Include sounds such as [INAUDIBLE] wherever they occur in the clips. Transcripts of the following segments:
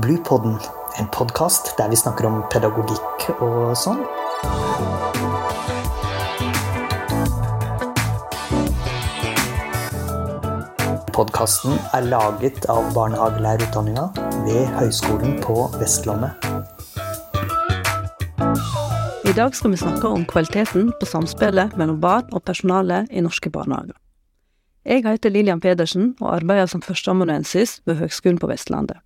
Bluepodden, en podkast der vi snakker om pedagogikk og sånn. Podkasten er laget av barnehagelærerutdanninga ved Høgskolen på Vestlandet. I dag skal vi snakke om kvaliteten på samspillet mellom barn og personale i norske barnehager. Jeg heter Lillian Pedersen og arbeider som førsteamanuensis ved Høgskolen på Vestlandet.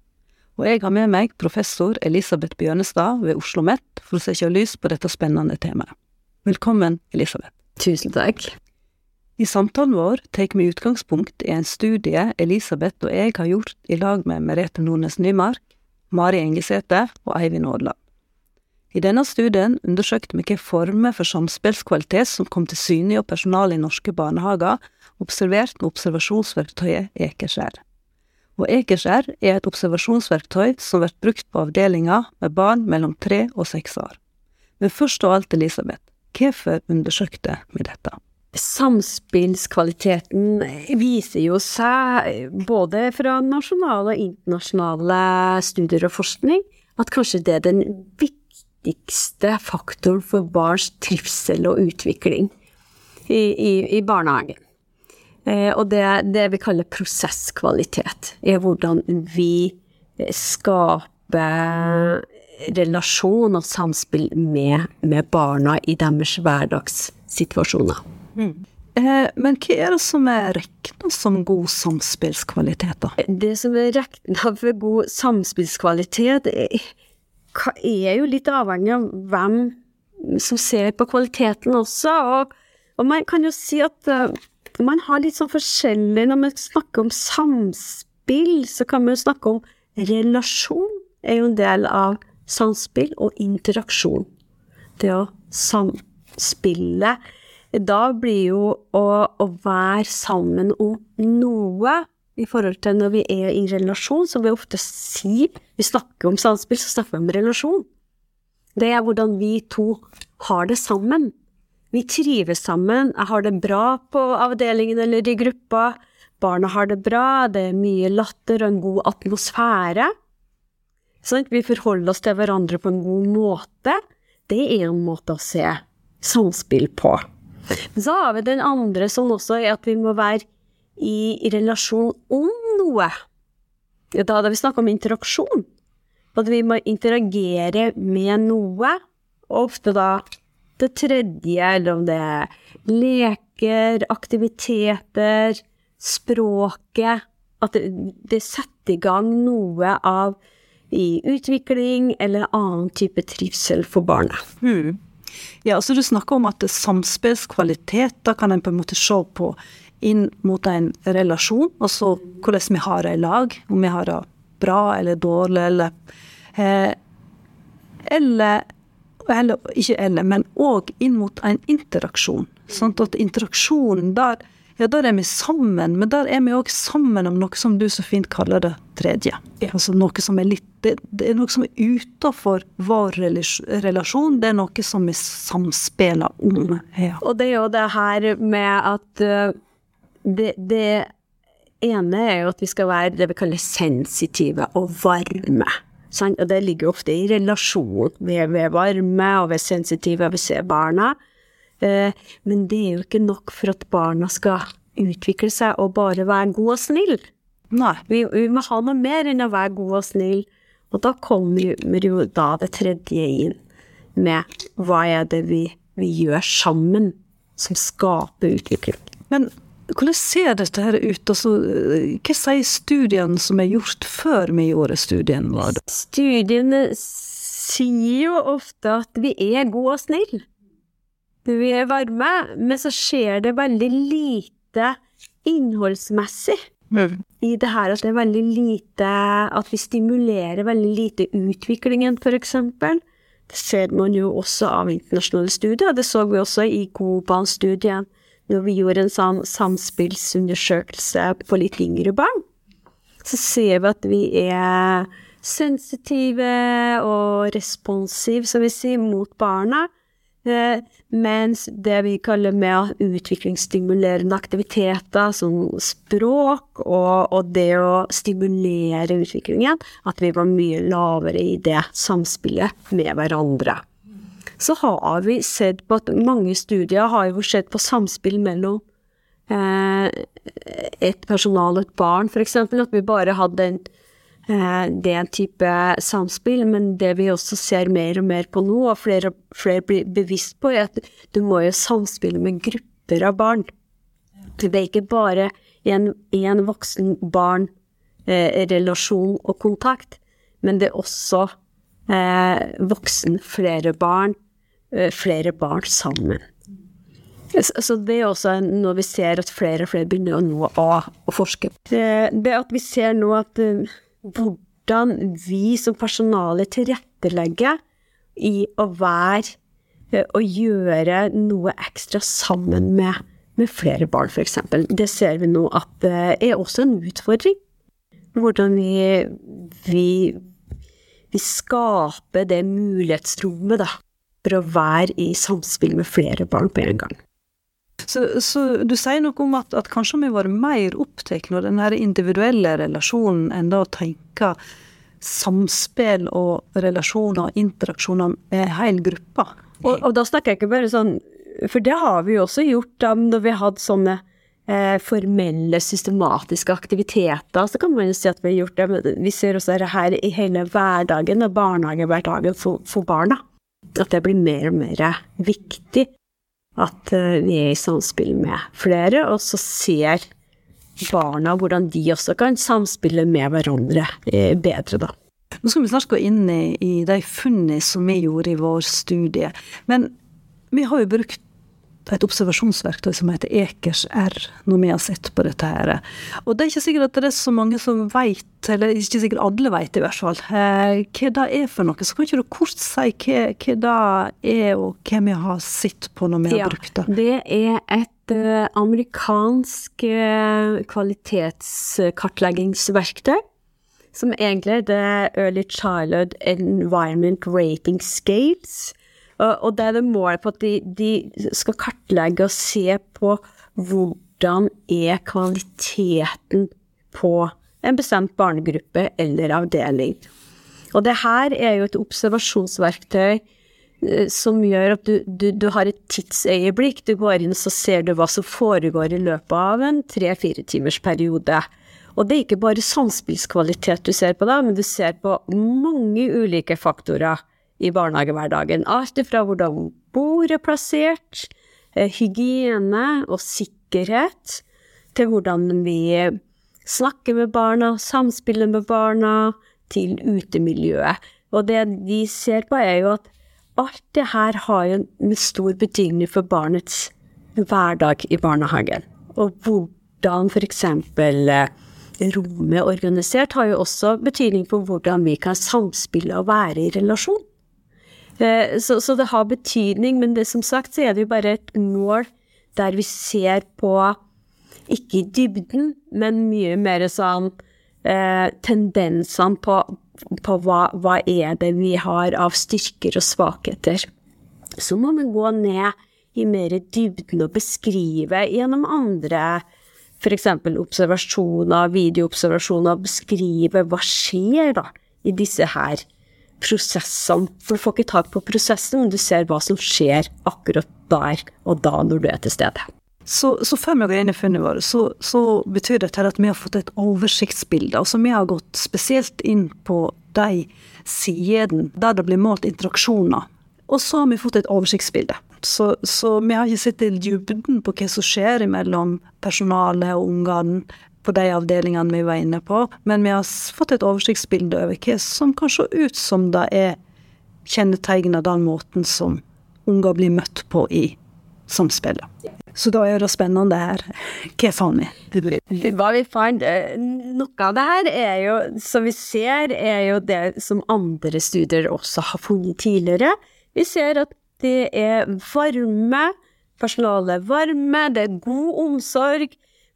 Og jeg har med meg professor Elisabeth Bjørnestad ved Oslo OsloMet for å sette lys på dette spennende temaet. Velkommen, Elisabeth. Tusen takk. I samtalen vår tar vi utgangspunkt i en studie Elisabeth og jeg har gjort i lag med Merete Nordnes Nymark, Mari Engesæter og Eivind Aadland. I denne studien undersøkte vi hvilke former for samspillskvalitet som kom til syne hos personalet i norske barnehager, observert med observasjonsverktøyet Ekerskjær. Og Ekerskjær er et observasjonsverktøy som blir brukt på avdelinger med barn mellom tre og seks år. Men først og alt, Elisabeth, hvorfor undersøkte vi dette? Samspillskvaliteten viser jo seg både fra nasjonale og internasjonale studier og forskning at kanskje det er den viktigste faktoren for barns trivsel og utvikling i, i, i barnehagen. Eh, og det, det vi kaller prosesskvalitet, er hvordan vi skaper relasjon og samspill med, med barna i deres hverdagssituasjoner. Mm. Eh, men hva er det som er regna som god samspillskvalitet, da? Det som er regna for god samspillskvalitet, er, er, jo litt avhengig av hvem som ser på kvaliteten også. Og, og man kan jo si at man har litt sånn forskjellig Når man snakker om samspill, så kan man jo snakke om relasjon, er jo en del av samspill, og interaksjon. Det å samspille da blir jo å, å være sammen om noe i forhold til når vi er i relasjon, som vi ofte sier Vi snakker om samspill, så snakker vi om relasjon. Det er hvordan vi to har det sammen. Vi trives sammen, jeg har det bra på avdelingen eller i gruppa, barna har det bra, det er mye latter og en god atmosfære. Sånn, vi forholder oss til hverandre på en god måte. Det er en måte å se samspill på. Men så har vi den andre som også er at vi må være i relasjon om noe. Da hadde vi snakka om interaksjon. At vi må interagere med noe. Og ofte da det tredje, eller om det er leker, aktiviteter, språket At det, det setter i gang noe av i utvikling eller annen type trivsel for barnet. Mm. Ja, altså Du snakker om at samspillskvaliteter kan en på en måte se på inn mot en relasjon, altså hvordan vi har det i lag. Om vi har det bra eller dårlig, eller eh, Eller, eller ikke eller, men òg inn mot en interaksjon. Sånn at interaksjonen der ja, der er vi sammen, men der er vi òg sammen om noe som du så fint kaller det tredje. Ja. Altså noe som er litt det, det er noe som er utafor vår relasjon, det er noe som vi samspiller om. Ja. Og det er jo det her med at uh, det, det ene er jo at vi skal være det vi kaller sensitive og varme. Sant? Og det ligger ofte i relasjon. Er, er varme, og vi er sensitive, og vi ser barna. Eh, men det er jo ikke nok for at barna skal utvikle seg og bare være god og snill. Nei. Vi, vi må ha noe mer enn å være god og snill. Og da kommer jo da det tredje inn, med hva er det vi, vi gjør sammen som skaper utvikling. Men hvordan ser dette her ut? Altså, hva sier studiene som er gjort før vi gjorde studien? Var det? Studiene sier jo ofte at vi er gode og snille vi er varme, men så skjer det veldig lite innholdsmessig mm. i det her at det er veldig lite At vi stimulerer veldig lite utviklingen, eksempel. Det ser man jo også av internasjonale studier, det så vi også i Coban-studien når vi gjorde en sånn samspillsundersøkelse på litt yngre barn. Så ser vi at vi er sensitive og responsive, som vi sier, mot barna Eh, mens det vi kaller med utviklingsstimulerende aktiviteter, som språk og, og, det å stimulere utviklingen, at vi var mye lavere i det samspillet med hverandre. Så har vi sett på at mange studier har jo sett på samspill mellom eh, et personal og et barn, f.eks. At vi bare hadde en Eh, er type samspill, men det vi også ser mer og mer på nå, og flere, flere blir bevisst på, er at du må jo samspille med grupper av barn. Det er ikke bare en voksen-barn-relasjon eh, og kontakt, men det er også eh, voksen, flere barn, flere barn sammen. Så det er også noe vi ser at flere og flere begynner nå å, å forske på. Det, det at vi ser nå at uh, hvordan vi som personale tilrettelegger i å være og eh, gjøre noe ekstra sammen med, med flere barn, f.eks. Det ser vi nå at det er også en utfordring. Hvordan vi, vi, vi skaper det mulighetsrommet da, for å være i samspill med flere barn på en gang. Så, så, du sier noe om at, at kanskje vi var mer opptatt av den individuelle relasjonen enn da å tenke samspill og relasjoner og interaksjoner med hel gruppa. Og, og, da snakker jeg ikke bare sånn For det har vi jo også gjort da når vi har hatt sånne eh, formelle, systematiske aktiviteter. Så kan man jo si at vi har gjort det. Men vi ser også det her i hele hverdagen og barnehagehverdagen for, for barna. At det blir mer og mer viktig at eh, vi er i samspill med flere, og så ser barna hvordan de også kan samspille med hverandre eh, bedre, da. Nå skal vi snart gå inn i, i de funnene som vi gjorde i vår studie. Men vi har jo brukt et observasjonsverktøy som heter Ekers R, når vi har sett på dette her. Og det er ikke sikkert at det er så mange som vet, eller ikke sikkert alle vet i hvert fall, eh, hva det er for noe. Så kan ikke du kort si hva, hva det er, og hva vi har sett på når vi har ja, brukt det? Det er et uh, amerikansk uh, kvalitetskartleggingsverktøy. Som egentlig er det Early Childhood Environment Rating Scales og det er det målet på at de, de, skal kartlegge og se på hvordan er kvaliteten på en bestemt barnegruppe eller avdeling. Og det her er jo et observasjonsverktøy eh, som gjør at du, du, du, har et tidsøyeblikk. Du går inn så ser du hva som foregår i løpet av en tre-fire timers periode. Og det er ikke bare samspillskvalitet du ser på da, men du ser på mange ulike faktorer i barnehagehverdagen. Alt fra hvordan bordet er plassert, eh, hygiene og sikkerhet, til hvordan vi snakker med barna, samspiller med barna, til utemiljøet. Og det vi ser på, er jo at alt det her har jo en stor betydning for barnets hverdag i barnehagen. Og hvordan f.eks. Eh, rommet er organisert, har jo også betydning for hvordan vi kan samspille og være i relasjon. Eh, så, så, det har betydning, men det, som sagt så er det jo bare et mål der vi ser på, ikke dybden, men mye mer sånn eh, tendensene på, på hva, hva, er det vi har av styrker og svakheter. Så må vi gå ned i mer dybden og beskrive gjennom andre f.eks. observasjoner, videoobservasjoner, beskrive hva skjer da i disse her prosessene. For du får ikke tak på prosessen, men du ser hva som skjer akkurat der og da når du er til stede. Så, så før vi går inn i funnet vårt, så, så, betyr dette at vi har fått et oversiktsbilde. Altså vi har gått spesielt inn på de sidene der det blir målt interaksjoner. Og så har vi fått et oversiktsbilde. Så, så vi har ikke sett i dybden på hva som skjer mellom personalet og ungene på de avdelingene vi var inne på, men vi har fått et oversiktsbilde over hva som kan se ut som det er kjennetegner den måten som unger blir møtt på i samspillet. Så da er det spennende her. [LAUGHS] Hva fant vi? Hva vi fant? Eh, noe av det her er jo, som vi ser, er jo det som andre studier også har funnet tidligere. Vi ser at det er varme, personalet er varme, det er god omsorg,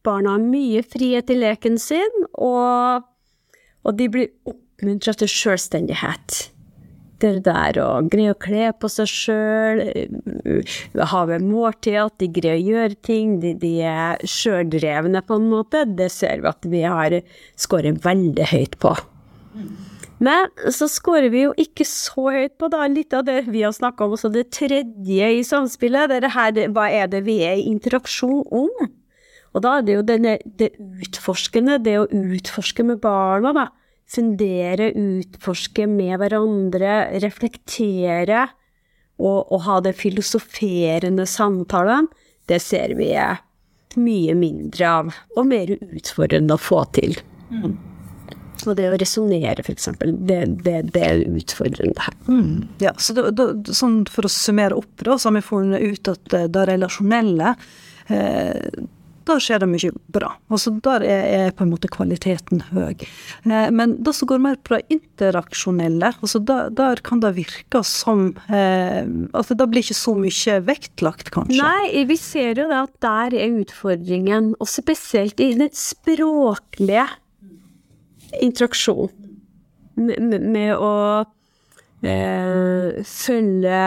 Barna har mye frihet i leken sin, og, og de blir oppmuntret til selvstendighet. det der å greie å kle på seg sjøl, ha ved måltid, at de greier å gjøre ting, de, de er sjøldrevne på en måte, det ser vi at vi har skåret veldig høyt på. Men så skårer vi jo ikke så høyt på da, litt av det vi har snakka om, også det tredje i samspillet. Det her, hva er det vi er i interaksjon om? Og da er det jo denne, det utforskende, det å utforske med barna, da. Fundere, utforske med hverandre, reflektere og, og ha det filosoferende samtalen. Det ser vi mye mindre av, og mer utfordrende å få til. Mm. Og det å resonnere, f.eks., det, det, det er utfordrende her. Mm. Ja, så da, da, sånn For å summere opp, da, så har vi funnet ut at det relasjonelle eh, da skjer det mye bra. Altså Der er, er, på en måte kvaliteten høy. Eh, men det som går mer på det interaksjonelle, altså der, der kan det virke som eh, altså Det blir ikke så mye vektlagt, kanskje? Nei, vi ser jo det at der er utfordringen, og spesielt i den språklige interaksjonen. med, med å eh, følge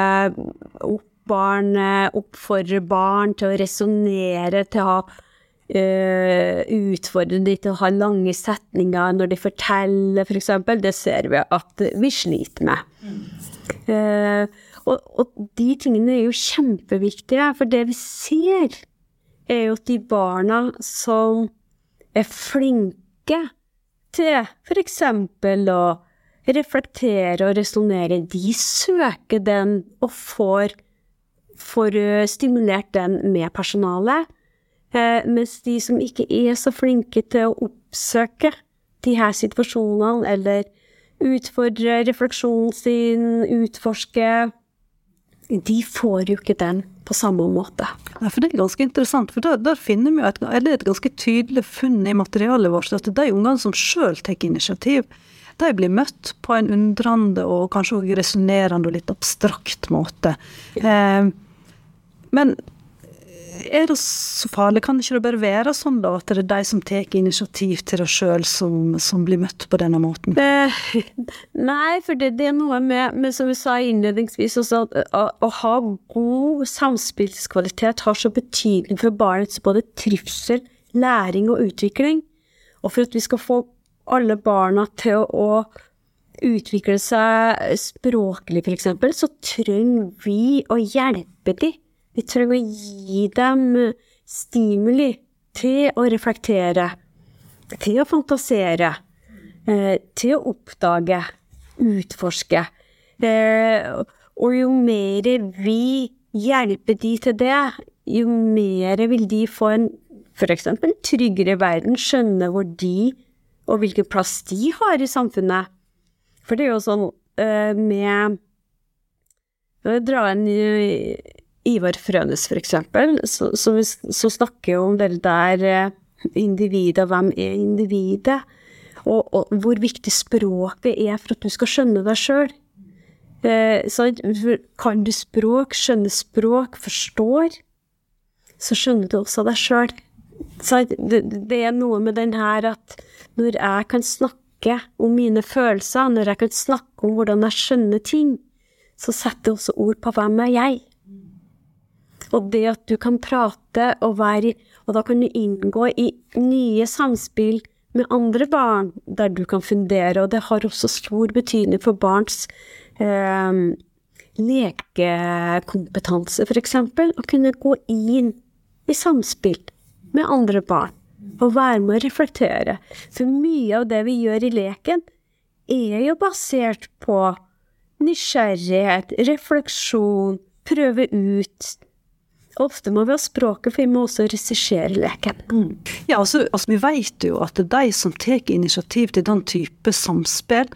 opp barnet, oppfordre barn til å resonnere, til å ha Utfordre de til å ha lange setninger når de forteller, f.eks. For eksempel. det ser vi at vi sliter med. Mm. Eh, og, og, de tingene er jo kjempeviktige, for det vi ser, er jo at de barna som er flinke til f.eks. å reflektere og resonnere, de søker den og får, får eh, stimulert den med personalet. Eh, mens de som ikke er så flinke til å oppsøke de her situasjonene, eller utfordre refleksjonen sin, utforske De får jo ikke den på samme måte. Ja, for Det er ganske interessant, for der, der finner vi et, et, ganske tydelig funn i materialet vårt, at de ungene som sjøl tar initiativ, de blir møtt på en undrende og kanskje også resonnerende og litt abstrakt måte. Eh, men er det så farlig? Kan ikke det bare være sånn da, at det er de som tar initiativ til det sjøl, som, som, blir møtt på denne måten? Nei, for det, det, er noe med, med, som vi sa innledningsvis, også, at å, å, ha god samspillskvalitet har så betydning for barnets både trivsel, læring og utvikling. Og for at vi skal få alle barna til å, å utvikle seg språklig, f.eks., så trenger vi å hjelpe dem vi trenger å gi dem stimuli til å reflektere, til å fantasere, eh, til å oppdage, utforske. Eh, og jo mer vi hjelper de til det, jo mer vil de få en f.eks. tryggere verden, skjønne hvor de og hvilken plass de har i samfunnet. For det er jo sånn eh, med Dra en Ivar Frønes, for eksempel, som snakker om det der individet, individet, hvem er individet, og, og, hvor viktig språket er for at du skal skjønne deg sjøl. Eh, kan du språk, skjønner språk, forstår, så skjønner du også deg sjøl. Det, det er noe med den her at når jeg kan snakke om mine følelser, når jeg kan snakke om hvordan jeg skjønner ting, så setter jeg også ord på hvem er jeg. Og det at du kan prate og være Og da kan du inngå i nye samspill med andre barn, der du kan fundere, og det har også stor betydning for barns eh, lekekompetanse, f.eks. Å kunne gå inn i samspill med andre barn og være med å reflektere. For mye av det vi gjør i leken, er jo basert på nysgjerrighet, refleksjon, prøve ut Ofte må vi ha språket, for vi må også regissere leken. Mm. Ja, altså, altså, Vi vet jo at det er de som tar initiativ til den type samspill,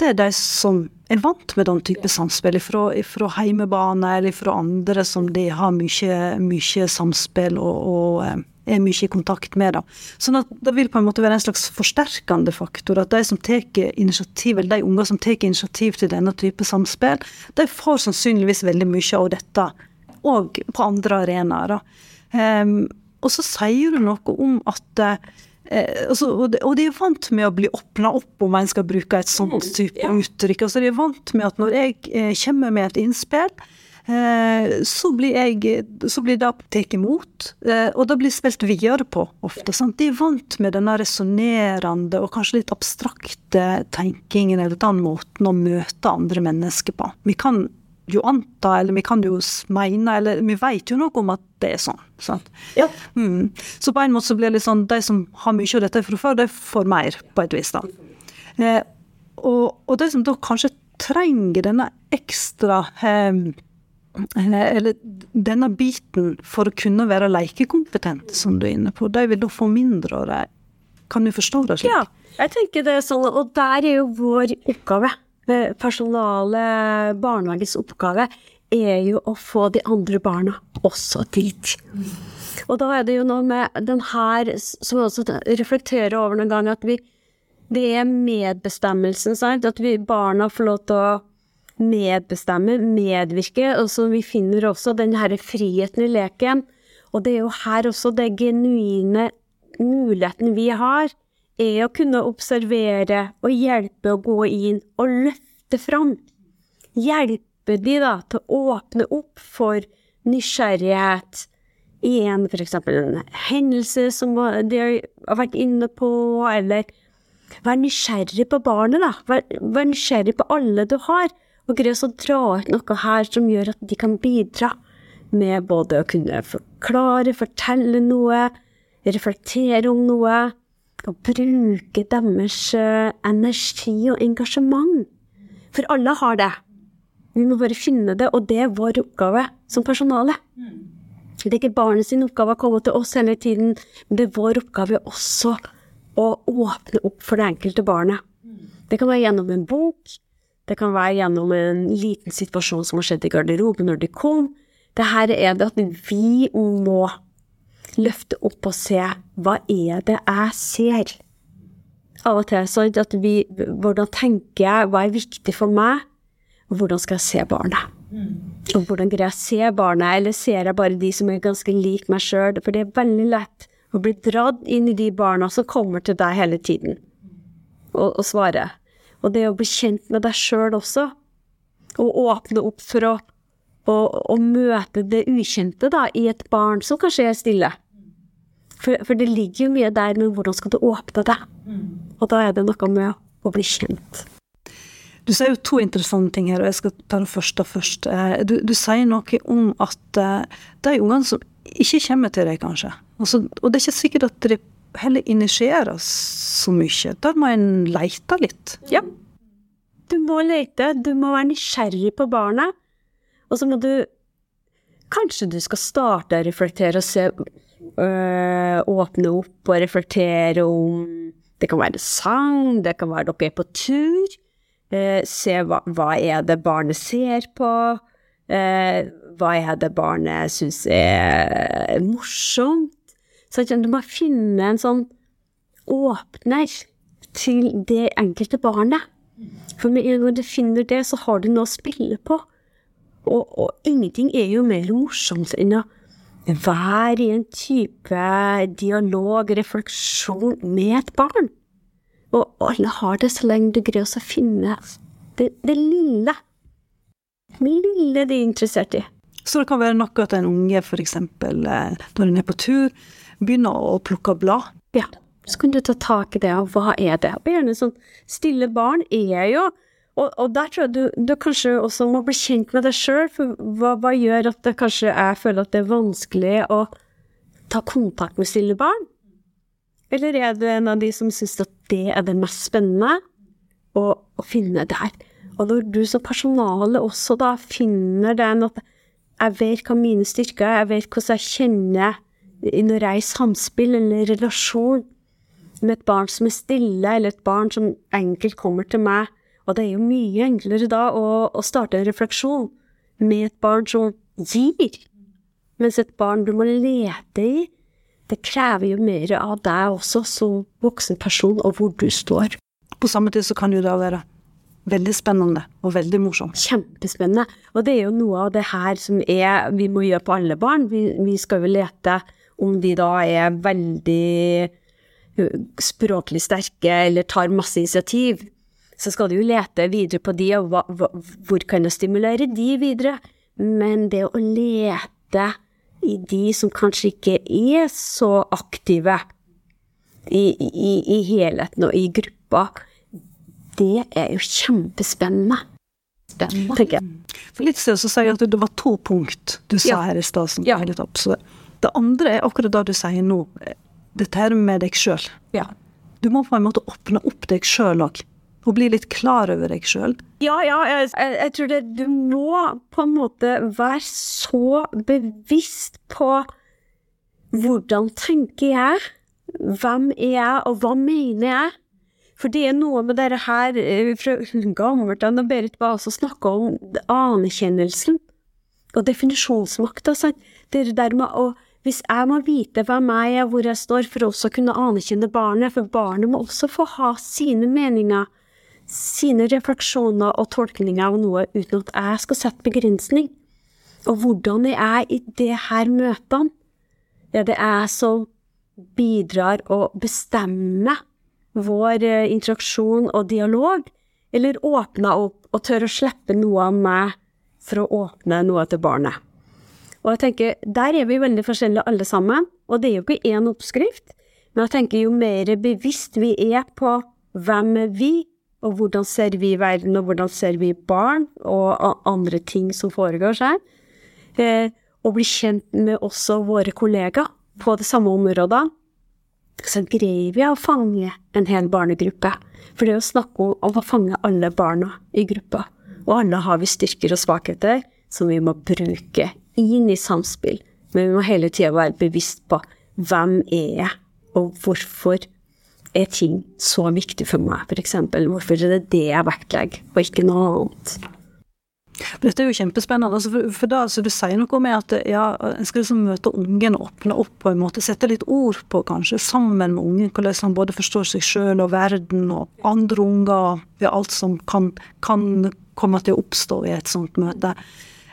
det er de som er vant med den type samspill fra, fra heimebane eller fra andre som de har mye, mye samspill og, og eh, er mye i kontakt med. Da. Sånn at Det vil på en måte være en slags forsterkende faktor. At de som tar initiativ, eller de unger som tar initiativ til denne type samspill, de får sannsynligvis veldig mye av dette og på andre arenaer. Um, og så sier du noe om at eh, altså, og, de, og de er vant med å bli åpna opp, om en skal bruke et sånt type uttrykk. Altså, de er vant med at når jeg eh, kommer med et innspill, eh, så blir jeg så blir det tatt imot, eh, og det blir spilt videre på ofte. Sant? De er vant med denne resonnerende og kanskje litt abstrakte tenkingen eller den måten å møte andre mennesker på. Vi kan jo anta, eller vi kan jo mene, eller vi vet jo noe om at det er sånn. sant? Ja. Mm. Så på en måte så blir det litt sånn, de som har mye av dette fra før, de får mer, på et vis. da. Eh, og, og de som da kanskje trenger denne ekstra eh, eller denne biten for å kunne være lekekompetent, som du er inne på, de vil da få mindre av det. Kan du forstå det slik? Ja, jeg tenker det er sånn, og der er jo vår oppgave. Personalet, barnehagets oppgave, er jo å få de andre barna også dit. Og da er det jo noe med den her, som jeg også reflekterer over noen ganger, at vi Det er medbestemmelsen, sant? At vi barna får lov til å medbestemme, medvirke, og så vi finner også den herre friheten i leken. Og det er jo her også det genuine muligheten vi har, er å kunne observere og hjelpe å gå inn og løfte fram. Hjelpe de da til å åpne opp for nysgjerrighet i en eksempel en hendelse som de har vært inne på, eller vær nysgjerrig på barnet, da. Vær, vær nysgjerrig på alle du har, og greie å dra ut noe her som gjør at de kan bidra med både å kunne forklare, fortelle noe, reflektere om noe, og bruke deres eh, energi og engasjement. For alle har det. Vi må bare finne det, og det er vår oppgave som personale. Det er ikke barnet sin oppgave å komme til oss hele tiden, men det er vår oppgave også å åpne opp for det enkelte barnet. Det kan være gjennom en bok, det kan være gjennom en liten situasjon som har skjedd i garderoben når de kom. Det her er det at vi må løfte opp og se hva er det jeg ser? Av og til sånn at vi Hvordan tenker jeg? Hva er viktig for meg? Og hvordan skal jeg se barnet? Og hvordan greier jeg å se barnet, eller ser jeg bare de som er ganske lik meg sjøl? For det er veldig lett å bli dratt inn i de barna som kommer til deg hele tiden, og, og svare. Og det å bli kjent med deg sjøl også, og åpne opp for å, og, og møte det ukjente da, i et barn som kanskje er stille. For, for det ligger jo mye der, men hvordan skal du åpne det? Og da er det noe med å bli kjent. Du sier jo to interessante ting her, og jeg skal ta det første først. Eh, Du, du sier noe om at eh, de ungene som ikke kommer til deg, kanskje, altså, og det er ikke sikkert at de heller initierer så mye. Da må en lete litt. Ja. Du må lete, du må være nysgjerrig på barnet, og så må du Kanskje du skal starte å reflektere og se øh, Åpne opp og reflektere om Det kan være sang, det kan være dere er på tur. Øh, se hva, hva er det barnet ser på. Øh, hva er det barnet syns er morsomt? Så du må finne en sånn åpner til det enkelte barnet. For gang du finner det, så har du noe å spille på. Og, og ingenting er jo mer morsomt enn å være i en type dialog, refleksjon, med et barn. Og alle har det så lenge du greier å finne det, det lille. Det lille de er interessert i. Så det kan være noe at en unge f.eks. når en er på tur, begynner å plukke blad. Ja, så kan du ta tak i det, og hva er det? Og gjerne sånn stille barn er jo og, og der tror jeg du, du kanskje også må bli kjent med deg sjøl, for hva, hva gjør at det kanskje jeg føler at det er vanskelig å ta kontakt med stille barn? Eller er du en av de som syns at det er det mest spennende å, å finne der? Og når du som personale også da finner den at jeg vet hva mine styrker er, jeg vet hvordan jeg kjenner når jeg er i samspill eller relasjon med et barn som er stille, eller et barn som enkelt kommer til meg. Og det er jo mye enklere da å, å starte en refleksjon med et barn som gir, mens et barn du må lete i, det krever jo mer av deg også som voksen person, og hvor du står. På samme tid så kan jo det være veldig spennende og veldig morsomt. Kjempespennende. Og det er jo noe av det her som er, vi må gjøre på alle barn. Vi, vi skal jo lete om de da er veldig språklig sterke eller tar masse initiativ, så skal du jo lete videre på de, og hva, hva, hvor kan du stimulere de videre? Men det å lete i de som kanskje ikke er så aktive i, i, i helheten og i gruppa, det er jo kjempespennende. Spennende, tenker jeg. For litt siden så sier jeg at det var to punkt du sa Ja. her i stad som Ja. var litt opp. Så det andre er akkurat det du sier nå. Dette her med deg sjøl. Ja. Du må på en måte åpne opp deg sjøl òg. Og bli litt klar over deg sjøl. Ja, ja, jeg, jeg, tror det Du må på en måte være så bevisst på hvordan tenker jeg, hvem er jeg, og hva mener jeg? For det er noe med dette her eh, fra gammelt av, når Berit var også snakka om anerkjennelsen og definisjonsmakta. sant? Det der med å Hvis jeg må vite hvem jeg er, hvor jeg står, for også å kunne anerkjenne barnet, for barnet må også få ha sine meninger, sine refleksjoner og tolkninger av noe, uten at jeg skal sette begrensning. Og hvordan er jeg i det her møtene? Er det jeg som bidrar å bestemme vår eh, interaksjon og dialog, eller åpner opp og tør å slippe noe av meg for å åpne noe til barnet? Og jeg tenker, der er vi veldig forskjellige alle sammen, og det er jo ikke én oppskrift, men jeg tenker jo mer bevisst vi er på hvem er vi, og hvordan ser vi verden, og hvordan ser vi barn, og andre ting som foregår seg. eh, og bli kjent med også våre kollegaer på det samme området, så greier vi å fange en hel barnegruppe. For det er å snakke om å fange alle barna i gruppa. Og alle har vi styrker og svakheter som vi må bruke inn i samspill. Men vi må hele tida være bevisst på hvem er jeg, og hvorfor er ting så viktig for meg, f.eks. Hvorfor er det det jeg vektlegger, og ikke noe annet. Dette er jo kjempespennende. Altså for, for da, så Du sier noe med at ja, en skal liksom møte ungen og åpne opp på en måte, sette litt ord på, kanskje, sammen med ungen, hvordan han både forstår seg sjøl og verden og andre unger, ja, alt som kan, kan komme til å oppstå i et sånt møte.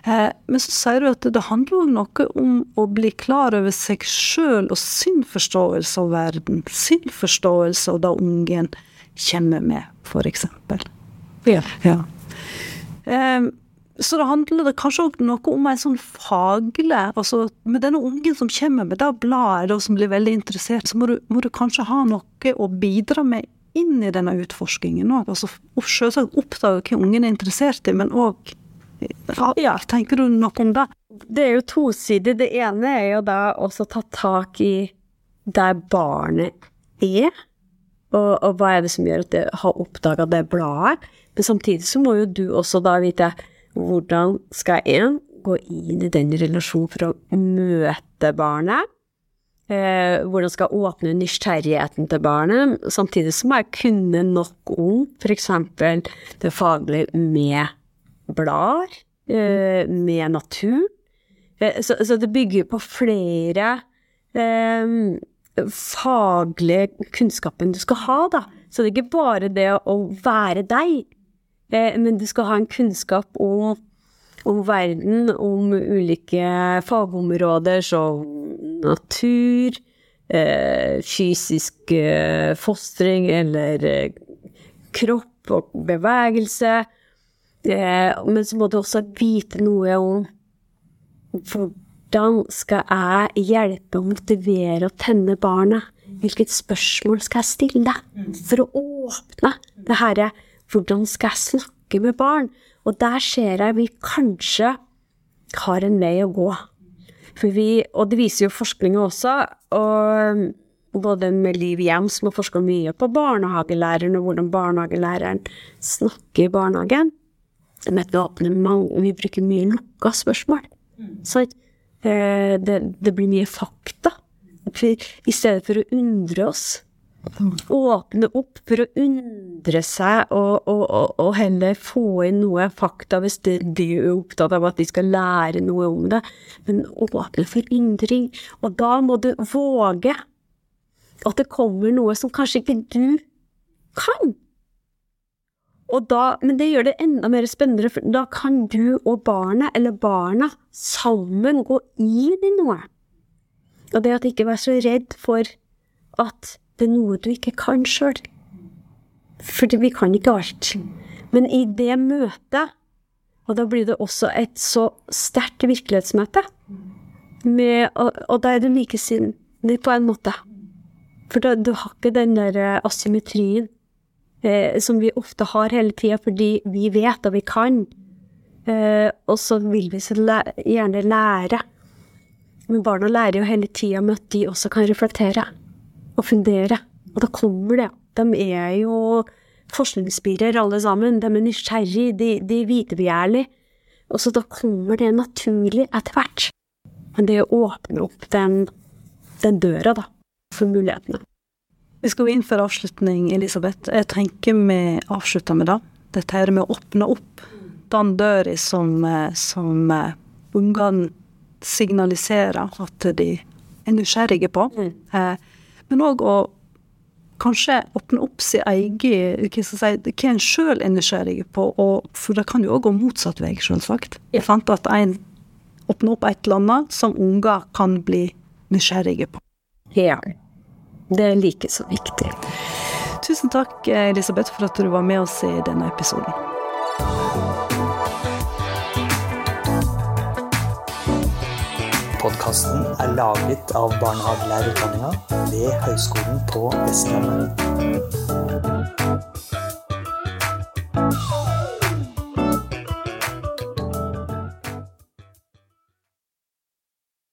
Eh, men så sier du at det handler òg noe om å bli klar over seg sjøl og sin forståelse av verden, sin forståelse av det ungen kommer med, eksempel. Ja. Ja. Ehm, så det handler det kanskje også noe om en sånn faglig altså Med denne ungen som kommer med det bladet, og som blir veldig interessert, så må du, må du kanskje ha noe å bidra med inn i denne utforskingen òg. Altså, selvsagt oppdage hva ungen er interessert i, men òg ja, Tenker du noe om det? Det er jo tosidig. Det ene er jo da også ta tak i der barnet er, og, og hva er det som gjør at det har oppdaga det bladet. Men samtidig så må jo du også da vite hvordan skal en gå inn i den relasjonen for å møte barnet. Eh, hvordan skal jeg åpne nysgjerrigheten til barnet, samtidig så må jeg kunne nok om f.eks. det faglige med blader, eh, med natur. Eh, så, så det bygger på flere eh, faglige kunnskapen du skal ha, da. Så det er ikke bare det å være deg, eh, men du skal ha en kunnskap om, om verden, om ulike fagområder som natur, eh, fysisk fostring eller kropp og bevegelse. Men så må du også vite noe om hvordan skal jeg hjelpe og motivere og tenne barnet? Hvilket spørsmål skal jeg stille for å åpne det herre Hvordan skal jeg snakke med barn? Og der ser jeg vi kanskje har en vei å gå. Vi, og det viser jo forskninga også, og både med Liv Hjem, som har forska mye på barnehagelæreren, og hvordan barnehagelæreren snakker i barnehagen. Men vi, åpner mange, vi bruker mye lukka spørsmål. Så eh, det, det blir mye fakta. I stedet for å undre oss, åpne opp for å undre seg, og, og, og, og heller få inn noe fakta hvis det, de er opptatt av at de skal lære noe om det. Men åpne for undring. Og da må du våge at det kommer noe som kanskje ikke du kan. Da, men det gjør det enda mer spennende, for da kan du og barnet, eller barna, sammen gå inn i noe. Og det at ikke være så redd for at det er noe du ikke kan sjøl. For vi kan ikke alt. Men i det møtet, og da blir det også et så sterkt virkelighetsmøte, med, og, og da er du likesinnet på en måte. For da, du har ikke den der eh, asymmetrien eh, som vi ofte har hele tida fordi vi vet og vi kan. Eh, og så vil vi så læ gjerne lære. Men barna lærer jo hele tida med at de også kan reflektere og fundere. Og da kommer det. De er jo forskningsspirer alle sammen. De er nysgjerrige, de, de er vitebegjærlige. Og så da kommer det naturlig etter hvert. Men det åpner opp den, den døra, da, for mulighetene. Vi skal gå inn for avslutning, Elisabeth. Jeg tenker vi avslutter med det. Dette her med å åpne opp den døra som, eh, som eh, ungene signaliserer at de er nysgjerrige på. Mm. Eh, men òg å kanskje åpne opp sin egen hva, si, hva en sjøl er nysgjerrig på. Og, for det kan jo òg gå motsatt vei, selvsagt. Jeg fant at en åpner opp et eller annet som unger kan bli nysgjerrige på. Ja. Det er like så viktig. Tusen takk, Elisabeth, for at du var med oss i denne episoden. Podkasten er laget av barnehagelærerutdanninga ved Høgskolen på Vestlandet.